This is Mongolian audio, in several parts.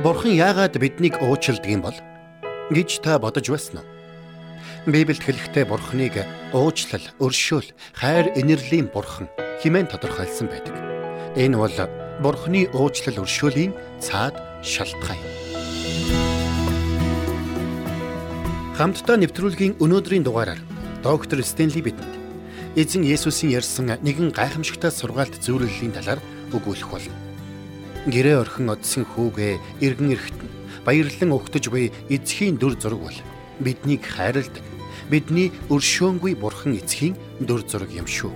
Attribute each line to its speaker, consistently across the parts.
Speaker 1: Бурхан яагаад биднийг уучилдаг юм бол гэж та бодож байна уу? Библиэд хэлэхдээ Бурханыг уучлал, өршөөл, хайр инэрлийн Бурхан хэмээн тодорхойлсон байдаг. Энэ бол Бурханы уучлал, өршөөлийн цаад шалтгаан юм. Хамтдаа нэвтрүүлгийн өнөөдрийн дугаараар доктор Стенли бидэнд эзэн Есүсийн ярьсан нэгэн гайхамшигтай сургаалт зөвлөлийн талаар өгүүлэх болно. Гэрээ орхин одсон хүүгээ эргэн эрэхтэн баярлан өгтөж буй эцхийн дүр зураг бол биднийг хайрладаг. Бидний өршөөнгүй бурхан эцгийн дүр зураг юм шүү.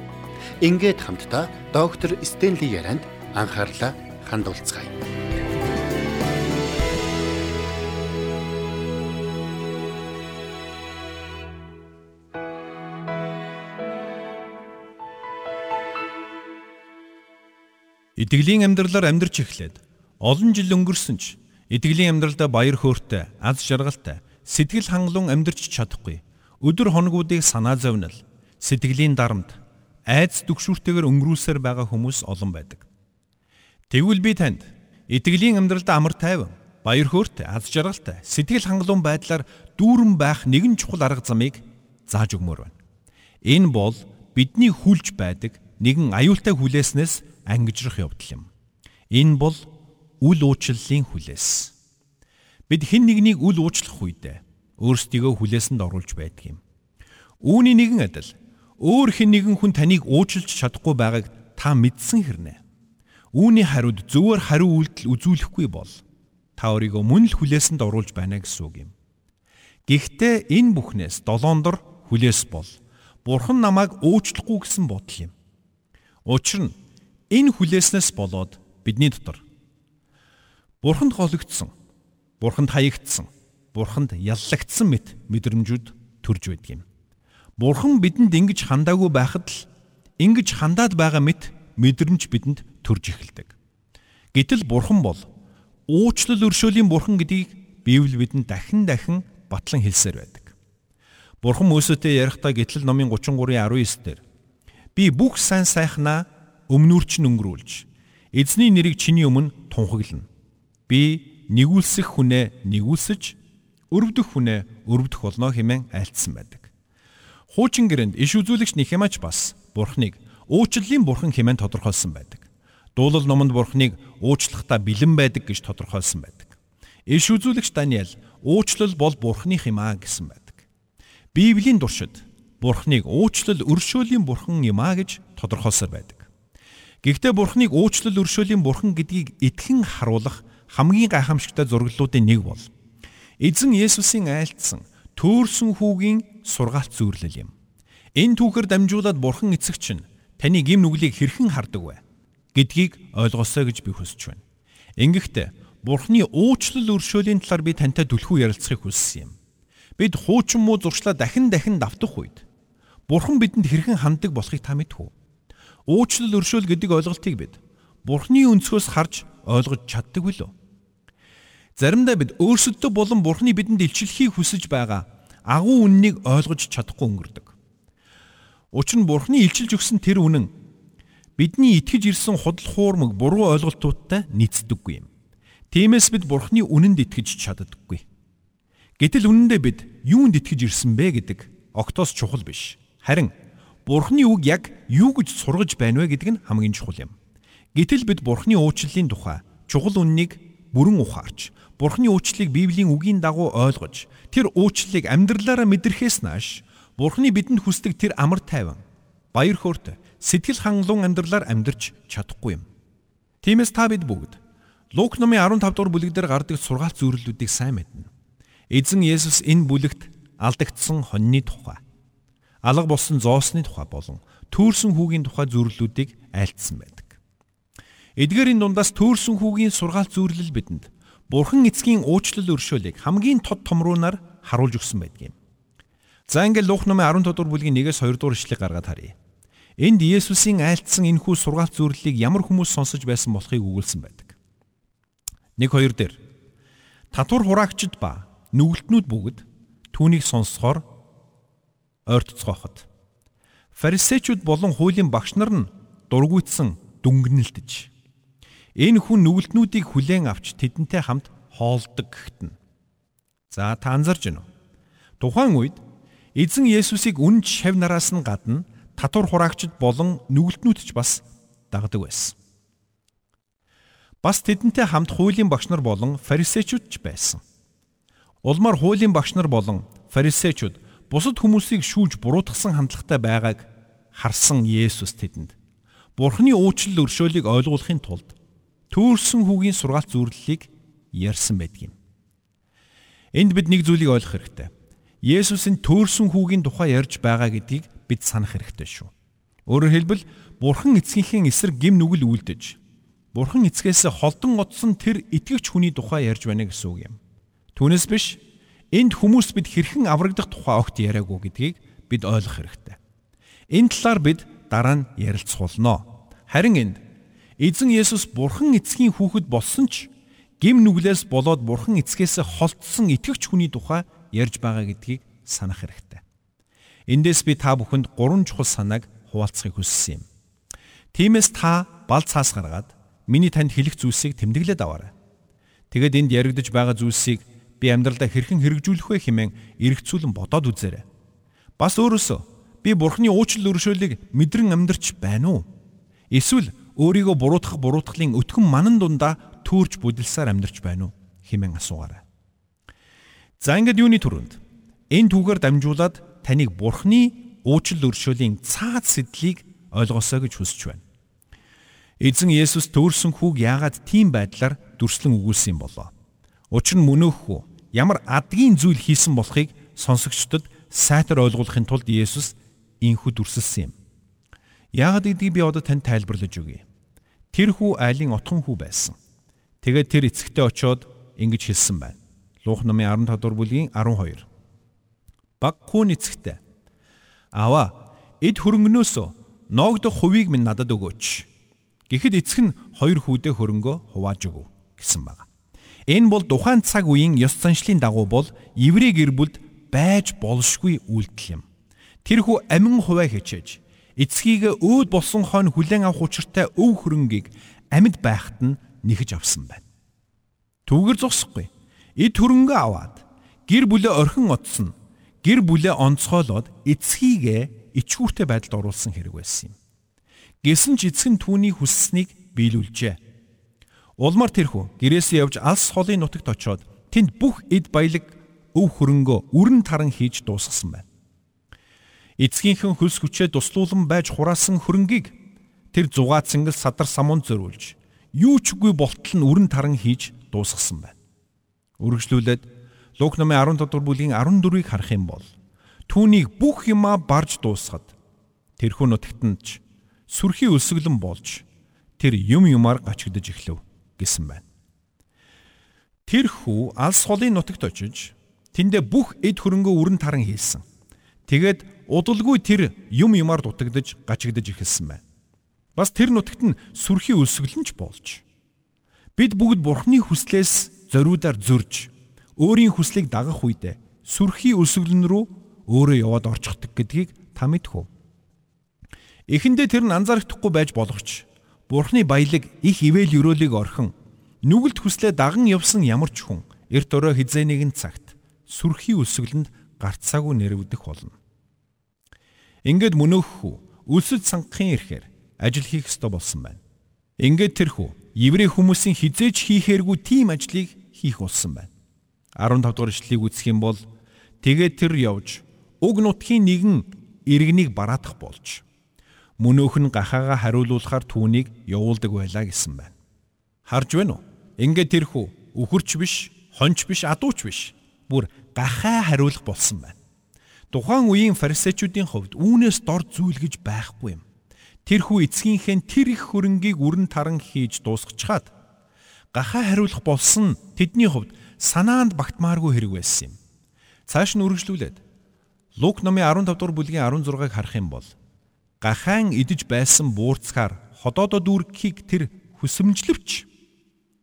Speaker 1: Ингээд хамтдаа доктор Стенли ярианд анхаарлаа хандуулцгаая.
Speaker 2: Итгэлийн амьдралаар амьдарч эхлээд олон жил өнгөрсөн ч итгэлийн амьдралдаа баяр хөөртэй, аз жаргалтай, сэтгэл хангалуун амьдарч чадахгүй. Өдөр хоногуудыг санаа зовнил, сэтгэлийн дарамт, айц дүгшүүртэйгээр өнгөрүүлсээр байгаа хүмүүс олон байдаг. Тэгвэл би танд итгэлийн амьдралдаа амар тайван, баяр хөөртэй, аз жаргалтай, сэтгэл хангалуун байдлаар дүүрэн байх нэгэн чухал арга замыг зааж өгмөр байна. Энэ бол бидний хүлж байдаг нэгэн аюултай хүлээснээс ангижрах явдал юм. Энэ бол үл уучлалын хүлээс. Бид хэн нэгнийг үл уучлах үедээ өөрсдийгөө хүлээсэнд оруулж байдаг юм. Үүний нэгэн адил өөр хэн нэгэн хүн таныг уучлж чадахгүй байгааг та мэдсэн хэрнэ. Үүний хариуд зөвөр хариу үйлдэл үзүүлэхгүй бол та өөрийгөө мөн л хүлээсэнд оруулж байна гэсэн үг юм. Гэхдээ энэ бүхнээс долоон дор хүлээс бол Бурхан намайг уучлахгүй гэсэн бодол юм. Учир нь Энэ хүлээснээс болоод бидний дотор Бурханд гологдсон, Бурханд хаягдсан, Бурханд яллагдсан мэт мэдрэмжүүд төрж байдаг юм. Бурхан бидэнд ингэж хандаагүй байхад л ингэж хандаад байгаа мэт мэдрэмж бидэнд төрж эхэлдэг. Гэтэл Бурхан бол уучлал өршөөлийн Бурхан гэдгийг Библи бидэнд дахин дахин батлан хэлсээр байдаг. Бурхан Мөсөтэй ярихдаа Гэтэл номын 33-ийн 19 дээр би бүх сайн сайхнаа өмнүүрч нь өнгөрүүлж эзний нэрийг чиний өмнө тунхаглана. Би нэгүүлсэх хүнээ нэгүүлсэж өрөвдөх хүнээ өрөвдөх болно хэмээн айлцсан байдаг. Хуучин гэрэнд иш үзүүлэгч Нихемач бас Бурхныг уучлалын бурхан хэмээн тодорхойлсон байдаг. Дуулал номонд Бурхныг уучлахдаа бэлэн байдаг гэж тодорхойлсон байдаг. Иш үзүүлэгч Даниэл уучлал бол Бурхных юм аа гэсэн байдаг. Библийн туршид Бурхныг уучлал өршөөлийн бурхан юм аа гэж тодорхойлсоор байдаг. Гэхдээ Бурхныг уучлал өршөөлийн Бурхан гэдгийг итгэн харуулах хамгийн гайхамшигтай зураглалуудын нэг бол эзэн Есүсийн айлтсан төөрсөн хүүгийн сургаалт зүйрлэл юм. Энэ түүхээр дамжуулаад Бурхан эцэгч нь таны гим нүглийг хэрхэн хардаг вэ гэдгийг ойлгосоо гэж би хүсэж байна. Ингэхдээ Бурхны уучлал өршөөлийн талаар би тантай түлхүү ярилцахыг хүссэн юм. Бид хуучин муу зуршлаа дахин дахин давтах үед Бурхан бидэнд хэрхэн ханддаг болохыг та мэдв үү? Уучлал өршөөл гэдэг ойлголтыг бид Бурхны өнцгөөс харж ойлгож чаддаг билүү? Заримдаа бид өөрсөддөө болон Бурхны бидэнд илчлэхийг хүсэж байгаа агуу үннийг ойлгож чадахгүй өнгөрдөг. Учир нь Бурхны илчилж өгсөн тэр үнэн бидний итгэж ирсэн худал хуурмаг буруу ойлголтуудтай нийцдэггүй юм. Тиймээс бид Бурхны үнэнд итгэж чаддаггүй. Гэтэл үнэндээ бид юунд итгэж ирсэн бэ гэдэг огтоос чухал биш. Харин Бурхны үг яг юу гэж сургаж байна вэ гэдэг нь хамгийн чухал юм. Гэтэл бид Бурхны уучлалын тухай чухал үннийг бүрэн ухаарч, Бурхны уучлалыг Библийн үгийн дагуу ойлгож, тэр уучлалыг амьдралаараа мэдрэхээс нааш Бурхны бидэнд хүсдэг тэр амар тайван, баяр хөөртэй, сэтгэл хангалуун амьдралаар амьдарч чадахгүй юм. Тиймээс та бид бүгд Лук номын 15 дугаар бүлэг дээр гардаг сургаалт зөвлөлүүдийг сайн мэднэ. Эзэн Есүс энэ бүлэгт алдагдсан хоньны тухай алга болсон зоосны тухай болон төөрсөн хүүгийн тухай зөвлөлүүдийг айлтсан байдаг. Эдгээрийн дундаас төөрсөн хүүгийн сургаалт зөвлөл бидэнд Бурхан эцгийн уучлал өршөөлийг хамгийн тод томруунаар харуулж өгсөн байдаг юм. За ингээд Лух номын 15 дугаар бүлгийн 1-ээс 2 дугаар ишлэгийг гаргаад харъя. Энд Есүсийн айлтсан энэхүү сургаалт зөвлөлийг ямар хүмүүс сонсож байсан болохыг өгүүлсэн байдаг. 1-2 дээр татвар хураагчд ба нүгэлтнүүд бүгд түүнийг сонсохоор ойртцоохот фарисеучуд болон хуулийн багш нар нь дургуйтсан дүнгнэлтэж энэ хүн нүгэлтнүүдийг хүлээн авч тэдэнтэй хамт хоолдог гэхтэн. За та анзарж байна уу? Тухайн үед эзэн Есүсийг үнж шав нараас нь гадна татвар хураагчд болон нүгэлтнүүд ч бас дагдаг байсан. Бас тэдэнтэй хамт хуулийн багш нар болон фарисеучуд ч байсан. Улмаар хуулийн багш нар болон фарисеучуд бусад хүмүүсийг шүүж буруутгасан хандлагатай байгааг харсан Есүс тэдэнд Бурхны уучлал өршөөлийг ойлгуулахын тулд төөрсөн хүүгийн сургаалт зүрлэлийг ярьсан байдгийг. Энд бид нэг зүйлийг ойлгох хэрэгтэй. Есүсийн төөрсөн хүүгийн тухай ярьж байгаа гэдгийг бид санах хэрэгтэй шүү. Өөрөөр хэлбэл Бурхан эцгийнхээ эсрэг гим нүгэл үлдэж Бурхан эцгээс холдон одсон тэр итгэгч хүний тухай ярьж байна гэсэн үг юм. Түүнээс биш энд хүмүүс бид хэрхэн аврагдах тухай огт яриаггүй гэдгийг бид ойлгох хэрэгтэй. Энэ талаар бид дараа нь ярилцуулно. Харин энд эзэн Есүс Бурхан эцгийн хүүхэд болсон ч гим нүглээс болоод бурхан эцгээс холтсон итгэгч хүний тухай ярьж байгаа гэдгийг санах хэрэгтэй. Эндээс би та бүхэнд гурван чухал санааг хуваалцахыг хүссэн юм. Тиймээс та бал цаас гаргаад миний танд хэлэх зүйлсийг тэмдэглээд аваарай. Тэгэд энд яригдж байгаа зүйлсийг би амьдралдаа хэрхэн хэрэгжүүлэх вэ хэмээн эргцүүлэн бодоод үзээрэй. Бас өөрөөсөө би бурхны уучлал өршөөлийг мэдрэн амьдрч байна уу? Эсвэл өөрийгөө буруутгах буруутгалын өтгөн манан дундаа түүрж бүдэлсээр амьдарч байна уу хэмээн асуугаарай. За ингээд юуны төрөнд энэ түүгээр дамжуулаад таныг бурхны уучлал өршөөлийн цаад сэдлийг ойлгосоо гэж хүсэж байна. Эзэн Есүс төөрсөн хүүг яагаад тийм байдлаар дүрслэн өгүүлсэн юм болоо? Учир нь мөнөөх хүү ямар адгийн зүйл хийсэн болохыг сонсогчдод сайтар ойлгуулахын тулд Есүс инхүү дүрсэлсэн юм. Яагаад гэдгийг би одоо танд тайлбарлаж өгье. Тэр хүү айлын отхон хүү байсан. Тэгээд тэр эцэгтэй очиод ингэж хэлсэн байна. Луух номын 15 дугаар бүлгийн 12. Баг хүн эцэгтэй. Аваа, эд хөрөнгнөөс ноогдох хувийг минь надад өгөөч. Гэхдээ эцэг нь хоёр хүүдээ хөрөнгөө хувааж өгөв гэсэн байна. Энэ бол тухайн цаг үеийн ёс заншлын дагуу бол еврей гэр бүлд байж болшгүй үйлдэл юм. Тэр хүү амин хуваа хичээж эцгийг өөд болсон хойно хүлээн авах учиртай өв хөрөнгийг амьд байхад нь нэхэж авсан байна. Түүгэр зогсохгүй. Эд хөрөнгө аваад гэр бүлээ орхин одсон. Гэр бүлээ онцгойлоод эцгийгээ ичгүүртэй байдалд оруулсан хэрэг байсан юм. Гэсэн ч эцэг нь түүний хүсснийг биелүүлжээ. Улмаар тэрхүү гэрээсээ явж алс холын нутагт очоод тэнд бүх эд баялаг өв хөрөнгөө үрэн таран хийж дуусгасан байна. Эцгийнхэн хөлс хүчээ туслуулан байж хураасан хөрөнгийг тэр зугаа цэнгэл садар самуун зөрүүлж юу ч үгүй болтол нь үрэн таран хийж дуусгасан байна. Үргэлжлүүлээд Лук номын 15 дугаар бүлгийн 14-ийг харах юм бол түүнийг бүх юмаа барж дуусгад тэрхүү нутагтанд ч сүрхий өлсгөлэн болж тэр юм юмар гачигдж эхлэв гэсэн байна. Тэр хүү алс холын нутагт очиж тэндээ бүх эд хөрөнгөө үрэн таран хийсэн. Тэгээд удалгүй тэр юм юмар дутагдж гачигдж эхэлсэн байна. Бас тэр нутагт нь сүрхий өлсгөлнч болж бид бүгд бурхны хүслээс зориудаар зөрж өөрийн хүслийг дагах үедээ сүрхий өлсгөлн рүү өөрөө яваад орчихдаг гэдгийг та мэдэх үү? Эхэндээ тэр нь анзаарахдаггүй байж болохч бурхны баялаг их ивэл өрөөлийг орхин нүгэлт хүслээ даган явсан ямар ч хүн эрт өрөө хизээ нэгэн цагт сүрхий өлсгөлөнд гарцаагүй нэрвдэх болно. Ингээд мөнөөххүү өлсөд сангахын эрхээр ажил хийх ёстой болсон байна. Ингээд тэрхүү еврей хүмүүсийн хизээж хийхээргүй тийм ажлыг хийх болсон байна. 15 дугаар ишлэлийг үзэх юм бол тэгээд тэр явж уг нутгийн нэгэн иргэнийг бараадах болж мөнөөх нь гахаага хариулуулахаар түүнийг явуулдаг байлаа гэсэн байна. Харж байна уу? Ингээд тэрхүү өхөрч биш, хонч биш, адууч биш. Бүр гахаа хариулах болсон байна. Тухайн үеийн фарисеучүүдийн хувьд үүнээс дор зүйл гэж байхгүй юм. Тэрхүү эцгийнхээ тэр их хөрөнгийг үрэн таран хийж дуусгачаад гахаа хариулах болсон тэдний хувьд санаанд багтмааргүй хэрэг байсан юм. Цааш нь үргэлжлүүлээд Лук номын 15 дугаар бүлгийн 16-ыг харах юм бол гахаан идэж байсан буурцгаар ходоодоо дүүргэхийг тэр хүсэмжлэвч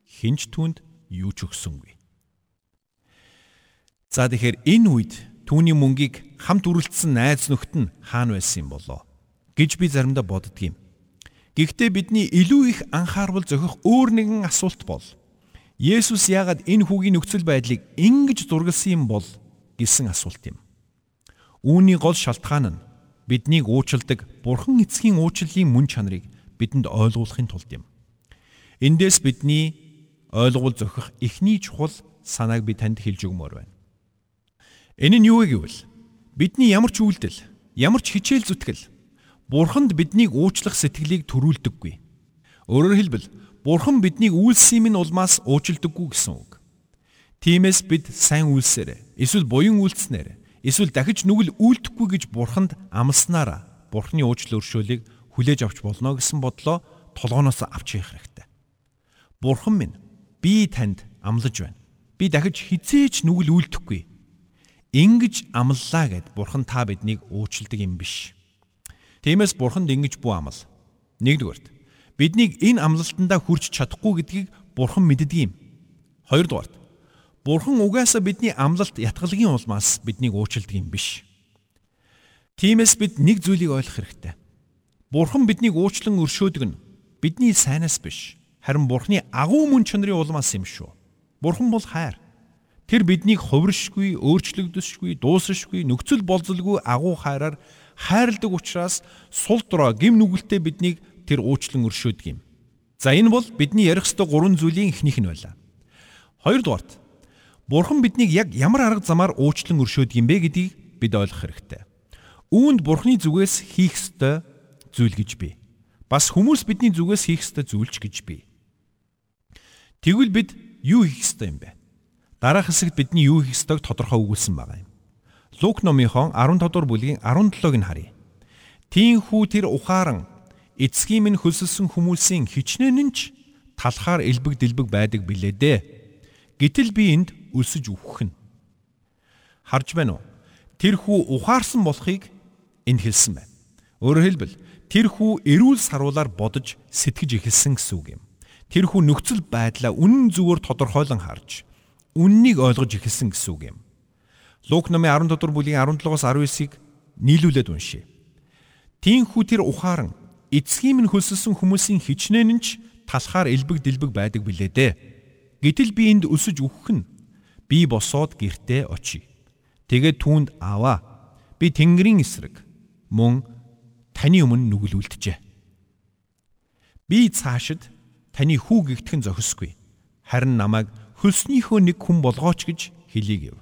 Speaker 2: хинч түнд юу ч өгсөнгүй. За тэгэхээр энэ үед түүний мөнгийг хамт үргэлжсэн найз нөхд нь хаана байсан юм болоо? гэж би заримдаа боддгийм. Гэхдээ бидний илүү их анхаарал зохих өөр нэгэн асуулт бол Есүс яагаад энэ хүүгийн нөхцөл байдлыг ингэж зургалсан юм бол гэсэн асуулт юм. Үүний гол шалтгаан нь биднийг уучладаг Бурхан эцгийн уучлалын мөн чанарыг бидэнд ойлгуулахын тулд юм. Эндээс бидний ойлгуул зохих эхний чухал санааг би танд хэлж өгмөр байна. Энэ нь юу вэ гэвэл бидний ямар ч үйлдэл, ямар ч хичээл зүтгэл Бурханд биднийг уучлах сэтгэлийг төрүүлдэггүй. Өөрөөр хэлбэл Бурхан биднийг үйлсийн минь улмаас уучилдаггүй гэсэн үг. Тиймээс бид сайн үйлсээр эсвэл буян үйлснээр эсвэл дахиж нүгэл үйлдэхгүй гэж бурханд амласнараа бурхны уучлал өршөөлийг хүлээж авч болно гэсэн бодлоо толгооноос авч явах хэрэгтэй. Бурхан минь би танд амлаж байна. Би дахиж хизээч нүгэл үйлдэхгүй. Ингиж амллаа гэд бурхан та биднийг уучилдаг юм биш. Тиймээс бурханд ингэж бүү амл. Нэгдүгээрт биднийг энэ амлалтандаа хүрч чадахгүй гэдгийг бурхан мэддэг юм. Хоёрдугаарт Бурхан угаасаа бидний амлалт ятгалгийн улмаас биднийг уучилдаг юм биш. Тиймээс бид нэг зүйлийг ойлгох хэрэгтэй. Бурхан биднийг уучлан өршөөдөг нь бидний сайнаас биш, харин Бурханы агуу мөн чанарын улмаас юм шүү. Бурхан бол хайр. Тэр биднийг хувиршгүй, өөрчлөгдөсгүй, дуусрашгүй, нөхцөл болзолгүй агуу хайраар хайрладаг учраас сул дорой гим нүгэлтэд биднийг тэр уучлан өршөөдөг юм. За энэ бол бидний ярих ёстой гурван зүйлийн эхнийх нь байлаа. Хоёрдугаарт Бурхан биднийг яг ямар арга замаар уучлан өршөөдөг юм бэ гэдгийг бид ойлгох хэрэгтэй. Үүнд Бурханы зүгээс хийх ёстой зүйл гэж бий. Бас хүмүүс бидний зүгээс хийх ёстой зүйлч гэж бий. Тэгвэл бид юу хийх ёстой юм бэ? Дараах хэсэгт бидний юу хийх ёстойг тодорхой өгүүлсэн байгаа юм. Лук номынхон 15 дугаар бүлгийн 17-г нь харъя. Тиинхүү тэр ухаан эцгийн минь хөлсөлсөн хүмүүсийн хичнээн нь ч талхаар элбэг дэлбэг байдаг билээ дээ. Гэтэл би энд өлсөж үхэх нь. Харж байна уу? Тэр хүү ухаарсан болохыг энд хэлсэн байна. Өөрөөр хэлбэл тэр хүү эрүүл саруулаар бодож сэтгэж эхэлсэн гэсэн үг юм. Тэр хүү нөхцөл байдлаа үнэн зөвөөр тодорхойлон харж үннийг ойлгож эхэлсэн гэсэн үг юм. Лук номын 14 дугаар бүлгийн 17-оос 19-ыг нийлүүлээд уншъя. Тинхүү тэр ухаан эцгийн минь хөлсөлсөн хүмүүсийн хичнээн нь ч талхаар элбэг дэлбэг байдаг билээ дээ. Гэтэл би энд өсөж үхэх нь би босоод гертээ очие. Тэгээд түүнд аваа. Би Тэнгэрийн эсрэг мөн таны өмнө нүглүүлдэжээ. Би цаашид таны хүү гихтхэн зохисгүй. Харин намайг хөлснийхөө нэг хүн болгооч гэж хэлийг яв.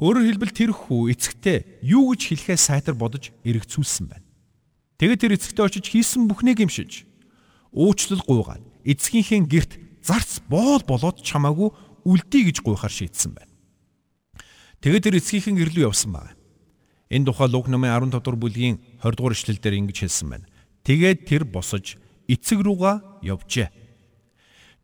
Speaker 2: Өөрөөр хэлбэл тэр хүү эцэгтэй юу гэж хэлэхээ сайтар бодож эргэцүүлсэн байна. Тэгээд тэр эцэгтэй очиж хийсэн бүхнийг гимшиж уучлал гуйгаад эцгийнхээ герт зарц боол болоод чамаагүй үлдээ гэж гуйхаар шийдсэн байна. Тэгээд тэр эцгийнхэн гэрлүү явсан байна. Энэ тухай Луг номын 15 дугаар бүлгийн 20 дугаар ишлэлдэр ингэж хэлсэн байна. Тэгээд тэр босож эцэг руугаа явжээ.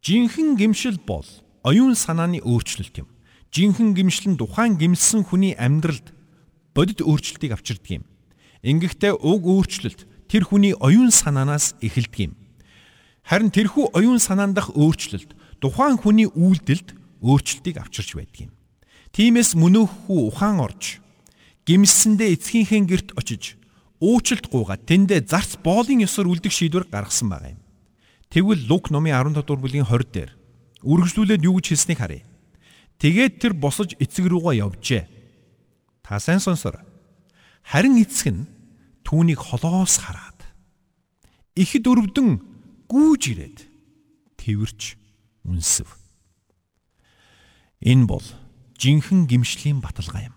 Speaker 2: Жинхэнэ гимшил бол оюун санааны өөрчлөлт юм. Жинхэнэ гимшил нь тухайн гимсэн хүний амьдралд бодит өөрчлөлтийг авчирдаг юм. Ингэхдээ уг өөрчлөлт тэр хүний оюун санаанаас эхэлдэг юм. Харин тэрхүү оюун санаандах өөрчлөлт тухайн хүний үйлдэлд өөрчлөлтийг авчирч байдаг юм. Тиймээс мөнөөхүү ухаан орж гимсэндээ эцгийнхээ герт очиж уучлалт гуугаад тэндээ зарц боолын ёсоор үлдэх шийдвэр гаргасан байгаа юм. Тэгвэл Лук номын 15 дугаар бүлгийн 20 дээр үргэлжлүүлээд юу гэж хэлснийг харъя. Тэгээд тэр босож эцэг рүүгээ явжээ. Та сайн сонсоор. Харин эцэг нь түүнийг холоос хараад ихэд өрөвдөн гүүж ирээд тэрч үнсв. Энэ бол жинхэнэ гимшлийн баталгаа юм.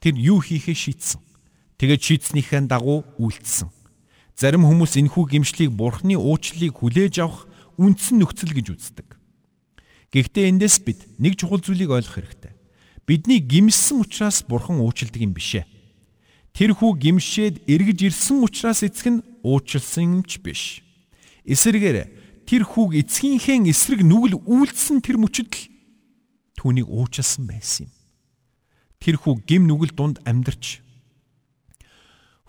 Speaker 2: Тэр юу хийхээ шийдсэн. Тэгээд шийдснийхээ дагуу үйлдэлсэн. Зарим хүмүүс энэхүү гимшлийг бурхны уучлалыг хүлээж авах үндсэн нөхцөл гэж үздэг. Гэхдээ эндээс бид нэг чухал зүйлийг ойлгох хэрэгтэй. Бидний гимссэн учраас бурхан уучилдаг юм бишээ. Тэр хүү гимшээд эргэж ирсэн учраас эцэг нь уучлсан юмч биш. Эсвэргээр тэр хүүг эцгийнхээ эсрэг нүгэл үйлдсэн тэр мөчөд л түүнийг уучлсан байсан юм. Тэр хүү гим нүгэл дунд амьдарч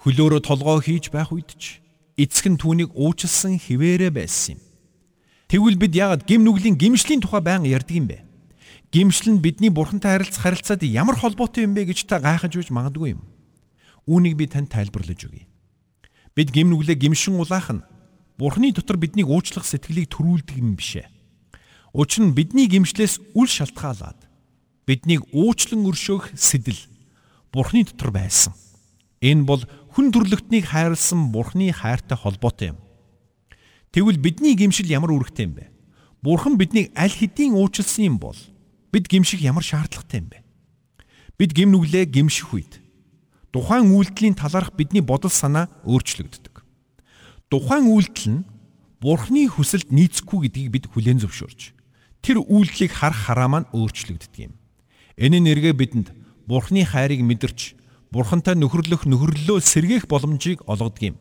Speaker 2: хөлөөрөө толгоо хийж байх үед ч эцэг нь түүнийг уучлсан хിവэрэ байсан юм. Тэгвэл бид яагаад гим нүглийн гимшлийн тухай байнга ярьдаг юм бэ? Гимшил нь бидний бурхантай харилцах харилцаад ямар холбоотой юм бэ гэж та гайхаж үж магадгүй юм. Үүнийг би танд тайлбарлаж өгье. Бид гим нүглээ гимшин улаах нь Бурхны дотор биднийг уучлах сэтгэлийг төрүүлдэг юм бишээ. Учир нь бидний гимшлээс үл шалтгаалаад биднийг уучлан өршөөх сэтэл Бурхны дотор байсан. Энэ бол хүн төрлөختнийг хайрлсан Бурхны хайртай холбоотой юм. Тэгвэл бидний гимшил ямар үүрэгтэй юм бэ? Бурхан биднийг аль хэдийн уучлсан юм бол бид гимших ямар шаардлагатай юм бэ? Бид гим нүглээ гимших үед тухайн үйлдэлийн талаарх бидний бодол санаа өөрчлөгддөг. Тухайн үйлдэл нь Бурхны хүсэлд нийцэхгүй гэдгийг бид хүлээн зөвшөөрч тэр үйлдлийг харах хараа маань өөрчлөгддөг юм. Энэ нэргээ бидэнд Бурхны хайрыг мэдэрч Бурхантай нөхөрлөх нөхөрлөлөө сэргээх боломжийг олгодог юм.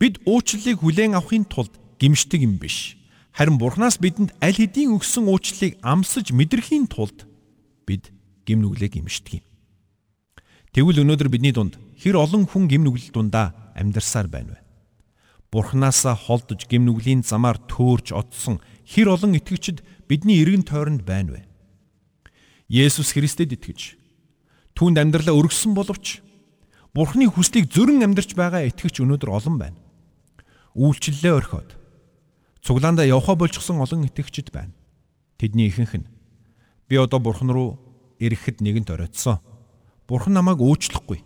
Speaker 2: Бид уучлалыг хүлээн авахын тулд гимшдэг юм биш. Харин Бурханаас бидэнд аль хэдийн өгсөн уучлалыг амсаж мэдрэхийн тулд бид гим нүглээ гимшдэг юм. Тэгвэл өнөөдөр бидний дунд хэр олон хүн гим нүглэл дундаа амьдарсаар байна вэ? Бурханаасаа холдож гим нүглийн замаар төөрж одсон хэр олон итгэгчид бидний эргэн тойронд байна вэ? Есүс Христэд итгэж түүнд амьдралаа өргөсөн боловч Бурхны хүслийг зөрөн амьдрч байгаа итгэгч өнөөдөр олон байна. Үйлчлэлээ орхиод цуглаандаа явхаа болчихсон олон итгэгчид байна. Тэдний ихэнх нь би одоо Бурхан руу ирэхэд нэгэнт оройтсон. Бурхан намайг өөчлөхгүй.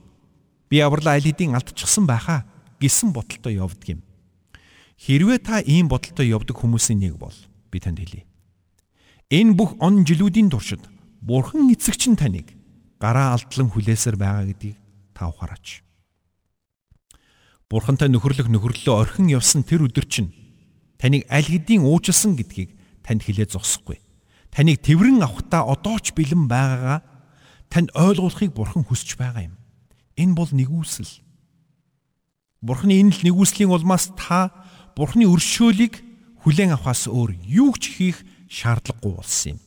Speaker 2: Би авралаа аль хэдийн алдчихсан байхаа гэсэн бодолтой явдаг юм. Хэрвээ та ийм бодолтой явдаг хүмүүсийн нэг бол би танд хэлье. Энэ бүх он жилүүдийн туршид Бурхан эцэгч нь таныг гараа алдлан хүлээсээр байгаа гэдгийг та ухаараач. Бурхантай нөхөрлөх нөхөрлөлөө орхин явсан тэр өдөр чинь таныг аль хэдийн уужилсан гэдгийг танд хэлээ зогсохгүй. Таныг тэрвэрэн авахтаа одоо ч бэлэн байгаагаа танд ойлгуулахыг Бурхан хүсэж байгаа юм. Энэ бол нэгүсэл. Бурханы энэ л нэгүслийн улмаас та Бурханы өршөөлийг хүлээн авахаас өөр юу ч хийх шаардлагагүй болсон юм.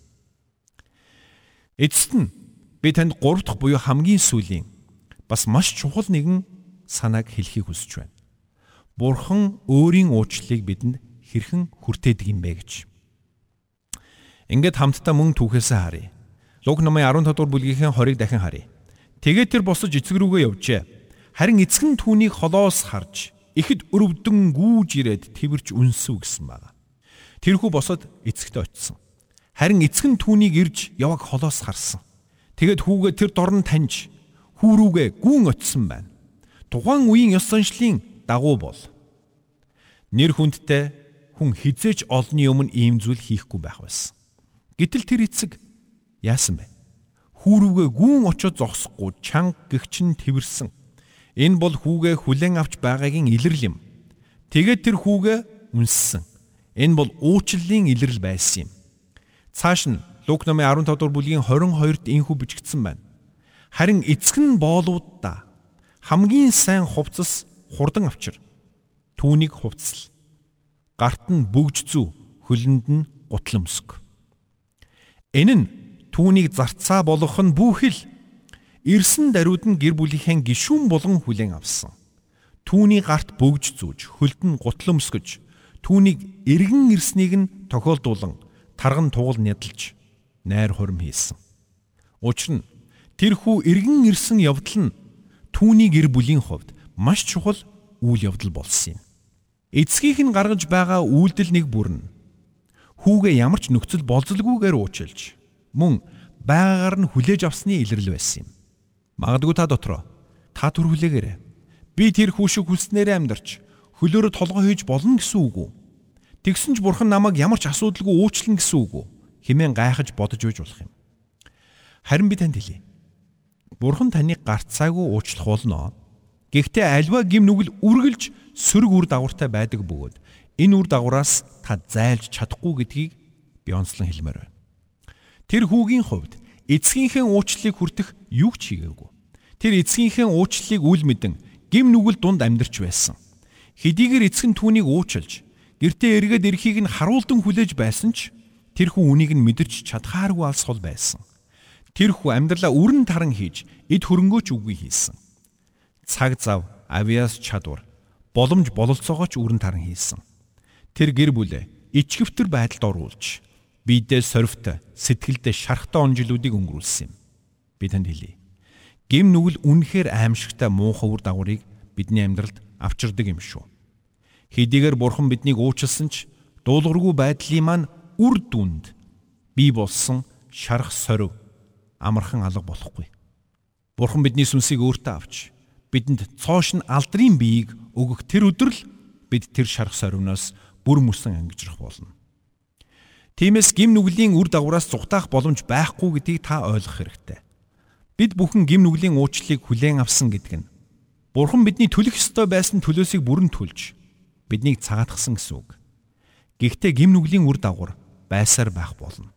Speaker 2: Эцэст нь би танд гурав дахь буюу хамгийн сүүлийн бас маш чухал нэгэн санааг хэлхийг хүсэж байна. Бурхан өөрийн уучлалыг бидэнд хэрхэн хүртээдэг юм бэ гэж. Ингээд хамтдаа мөн түүхээсээ харъя. Луг номын 15 дугаар бүлгийн 20-ыг дахин харъя. Тэгээд тэр босож эцэг рүүгээ явжээ. Харин эцэг нь түүнийг холоос харж ихэд өрөвдөн гүүж ирээд тэрвэрч үнсв гэсэн байна. Тэрхүү босоод эцэгт очисон. Харин эцэг нь түүнийг ирж яваг холоос харсан. Тэгэд хүүгээ тэр дорн таньж хүүрүүгээ гүн очисон байна. Тухайн үеийн ёс заншлын дагуу бол нэр хүндтэй хүн хизээч олны өмнө ийм зүйл хийхгүй байх байсан. Гэтэл тэр эцэг яасан бэ? Хүүрүүгээ гүн очоод зогсохгүй чанга гихчин тэрсэн. Энэ бол хүүгээ хүлэн авч байгаагийн илэрл юм. Тэгээд тэр хүүгээ үнссэн. Энэ бол уучлалын илэрл байсан юм. Цааш нь Лук номын 15 дугаар бүлгийн 22-д инхүү бичигдсэн байна. Харин эцэг нь боолуудаа хамгийн сайн хувцас хурдан авчир. Түүнийг хувцсал. Гарт нь бөгж зүү, хөлөнд нь гутлан өсг. Энэ нь түүнийг зарцаа болгох нь бүхэл ирсэн даруйд нь гэр бүлийнхээ гишүүн болгон хүлээн авсан. Түүний гарт бөгж зүүж, хөлд нь гутлан өсгөж, түүнийг эргэн ирснийг нь тохиолдуулан тарган тугал нядалж найр хурим хийсэн. Учир нь тэрхүү эргэн ирсэн явдал нь түүний гэр бүлийн хувьд маш чухал үйл явдал болсон юм. Эцгийнх нь гаргаж байгаа үйлдэл нэг бүр нь хүүгээ ямар ч нөхцөл болзолгүйгээр уучлж мөн байгаагаар нь хүлээж авсны илэрлэл байсан юм. Магадгүй та дотроо та төрхлөөгээрээ би тэр хүүшиг хүснээрээ амьдарч хөлөөрө толгой хийж болно гэсэн үг үү? Тэгсэн ч бурхан намайг ямар ч асуудалгүй уучлана гэсэн үг үү? Химэн гайхаж бодож үйж болох юм. Харин би танд хэлье. Бурхан таныг гарцаагүй уучлах болно. Гэхдээ альва гим нүгэл үргэлж сөрөг үр дагавартай байдаг бөгөөд энэ үр дагавараас та зайлж чадахгүй гэдгийг би онцлон хэлмээр байна. Тэр хүүгийн хувьд эцгийнхээ уучлалыг хүртэх юу ч хийгээгүй. Тэр эцгийнхээ уучлалыг үл мэдэн гим нүгэл дунд амьдарч байсан. Хэдийгээр эцэг нь түүнийг уучлж Гэртээ эргээд эрхийг нь харуулдан хүлээж байсан ч тэр хүн үнийг нь мэдэрч чадхааргүй алсгол байсан. Тэр хүн амьдралаа үрэн таран хийж эд хөрөнгөөч үгүй хийсэн. Цаг зав, авиас чадвар, боломж бололцоогооч үрэн таран хийсэн. Тэр гэр бүлээ ичгэвтер байдалд оруулж биедээ сорвт, сэтгэлдээ шархтаа онжилуудыг өнгөрүүлсэн юм. Би танд хэлье. Гим нүгэл үнэхээр аимшигтай муухай үр дагаврыг бидний амьдралд авчирдаг юм шүү. Хэдийгээр бурхан биднийг уучлсан ч дуулуургүй байдлын маань үр дүнд бий болсон шарах сорив амархан алга болохгүй. Бурхан бидний сүнсийг өөртөө авч бидэнд цоош нь алдрын биеийг өгөх тэр өдөр л бид тэр шарах сорвноос бүр мөсөн ангижрах болно. Тиймээс гим нүглийн үр дагавраас зүгтаах боломж байхгүй гэдгийг та ойлгох хэрэгтэй. Бид бүхэн гим нүглийн уучлалыг хүлээн авсан гэдэг нь Бурхан бидний төлөх ёстой байсан төлөөсийг бүрэн төлж биднийг цагаатгсан гэсэн үг. Гэхдээ гим нүглийн үр дагавар байсаар байх болно.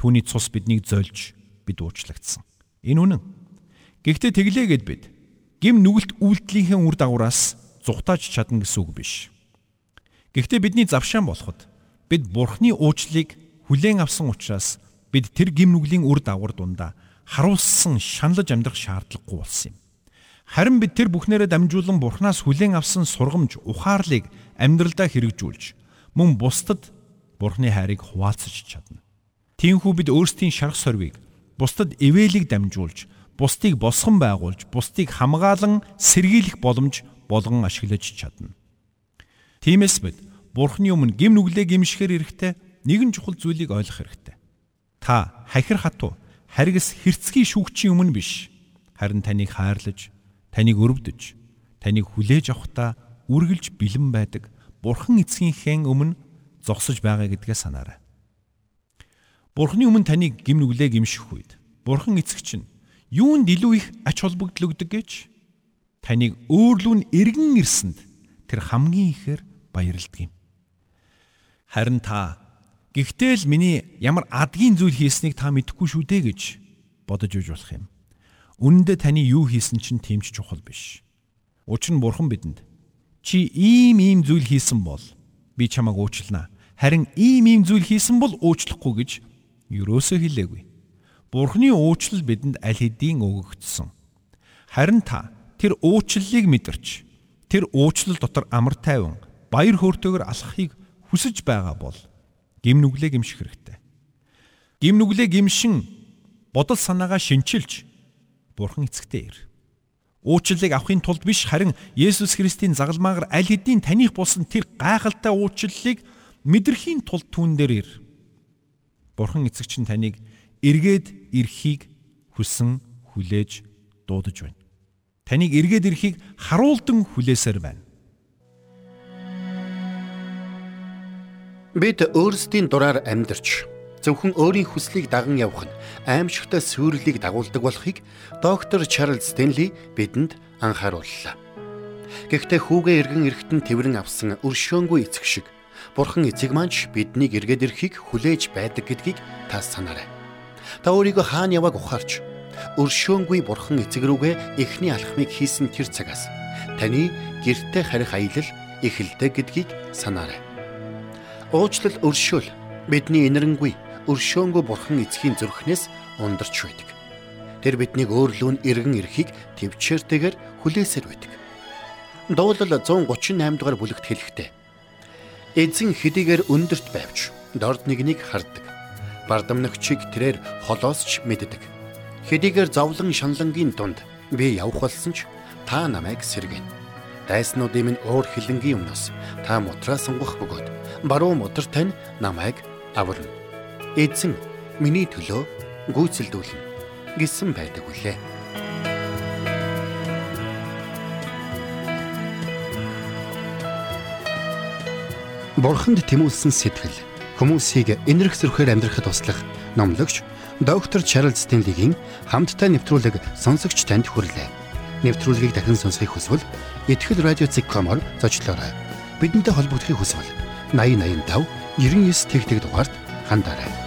Speaker 2: Түүний цус биднийг зольж бид уучлагдсан. Энэ үнэн. Гэхдээ тэглээгээд бид гим нүгэлт үйлдэлийнхээ үр дагавраас зүхтааж чадна гэсэн үг биш. Гэхдээ бидний завшаан болоход бид Бурхны уучлалыг хүлээн авсан учраас бид тэр гим нүглийн үр дагавар дундаа харуулсан шаналж амьдрах шаардлагагүй болсон юм. Харин бид тэр бүхнээрээ дамжуулан Бурханаас хүлээн авсан сургамж, ухаарлыг амьдралдаа хэрэгжүүлж мөн бусдад Бурхны хайрыг хуваалцаж чадна. Тиймээс бид өөрсдийн шарх сорвыг бусдад ивэлийг дамжуулж бусдыг босгон байгуулж, бусдыг хамгаалan сэргийлэх боломж болгон ашиглаж чадна. Тиймээс бид Бурхны өмнө гим нүглээ гимшихэр эрэхтэй нэгэн чухал зүйлийг ойлгох хэрэгтэй. Та хахир хатуу харгас хэрцгий шүүгчийн өмнө биш. Харин таныг хайрлаж, таныг өрөвдөж, таныг хүлээж авахдаа үргэлж бэлэн байдаг Бурхан эцгийнхээ өмнө зогсож байгаа гэдгээ санаарай. Бурхны өмнө таныг гим нүглээ гимших үед Бурхан эцэг чинь юунд илүү их ач холбогдлогдөг гэж таныг өөрлөө нь эргэн ирсэнд тэр хамгийн ихээр баярлдаг юм. Харин та гэхдээ л миний ямар адгийн зүйл хийснийг та мэдэхгүй шүү дээ гэж бодож үж болох юм. Үнэндээ таны юу хийсэн чинь тэмч чухал биш. Учир нь бурхан бидэнд чи ийм ийм зүйл хийсэн бол би чамайг уучлана. Харин ийм ийм зүйл хийсэн бол уучлахгүй гэж юусоо хэлээгүй. Бурхны уучлал бидэнд аль хэдийн өгөгдсөн. Харин та тэр уучлалыг мэдэрч тэр уучлал дотор амар тайван баяр хөөртэйгээр алхахыг хүсэж байгаа бол гим нүглээ гимших хэрэгтэй. Гим нүглээ гимшин бодол санаагаа шинчилж Бурхан эцэгтэй ир. Уучлалыг авахын тулд биш харин Есүс Христийн загалмаагаар аль хэдийн таних болсон тэр гайхалтай уучлалыг мэдрэхийн тулд түүн дээр ир. Бурхан эцэг чинь таныг эргээд ирэхийг хүсэн хүлээж дуудаж байна. Таныг эргээд ирэхийг харуулдан хүлээсээр байна.
Speaker 1: Бид өөрсдийн дураар амьдарч зөвхөн өөрийн хүслийг даган явах нь аимшигтай сүрлийг дагуулдаг болохыг доктор Чарлз Стенли бидэнд анхаарууллаа. Гэхдээ хүүгээ эргэн эрэхтэн тэрвэн авсан өршөөнгүй эцэг шиг Бурхан эцэг маань биднийг эргээд ирэхийг хүлээж байдаг гэдгийг та санаарай. Та өөрийгөө хаана явааг ухаарч өршөөнгүй бурхан эцэг рүүгээ эхний алхмыг хийсэн тэр цагаас таны гэрте харих аялал эхэлдэг гэдгийг санаарай. Уучлал өршөөл бидний инэрэнгүй өршөөнгүй бурхан эцгийн зүрхнээс ундарч байдаг. Тэр биднийг өөрлөө нь эргэн ирэхийг төвчээртэйгээр хүлээсээр байдаг. Дуулал 138 дугаар бүлэгт хэлэхдээ эзэн хэдийгээр өндөрт байвч дорд нэгнийг хардаг бардамнагчийг тэрээр холоос ч мэддэг. Хэдийгээр зовлон шанлангийн дунд би явх болсон ч та намайг сэргэн. Дайснуудын минь уур хилэнгийн өмнөөс та мутраа сунгах бөгөөд баруун мутар тань намайг аварна. Эзэн миний төлөө гүйцэлдүүлнэ гэсэн байдаг үлээ. Бурханд тэмүүлсэн сэтгэл хүмүүсийг энэрх зөрхөөр амьдрахад туслах номлогч доктор Чарлз Стенлигийн хамттай нэвтрүүлэг сонсогч танд хүрэлээ. Нэвтрүүлгийг дахин сонсохыг хүсвэл ихтгэл радиоцик.com-оор зочлоорой. Бидэнтэй холбогдохыг хүсвэл 8085 99 тэгтэг дугаард хандаарай.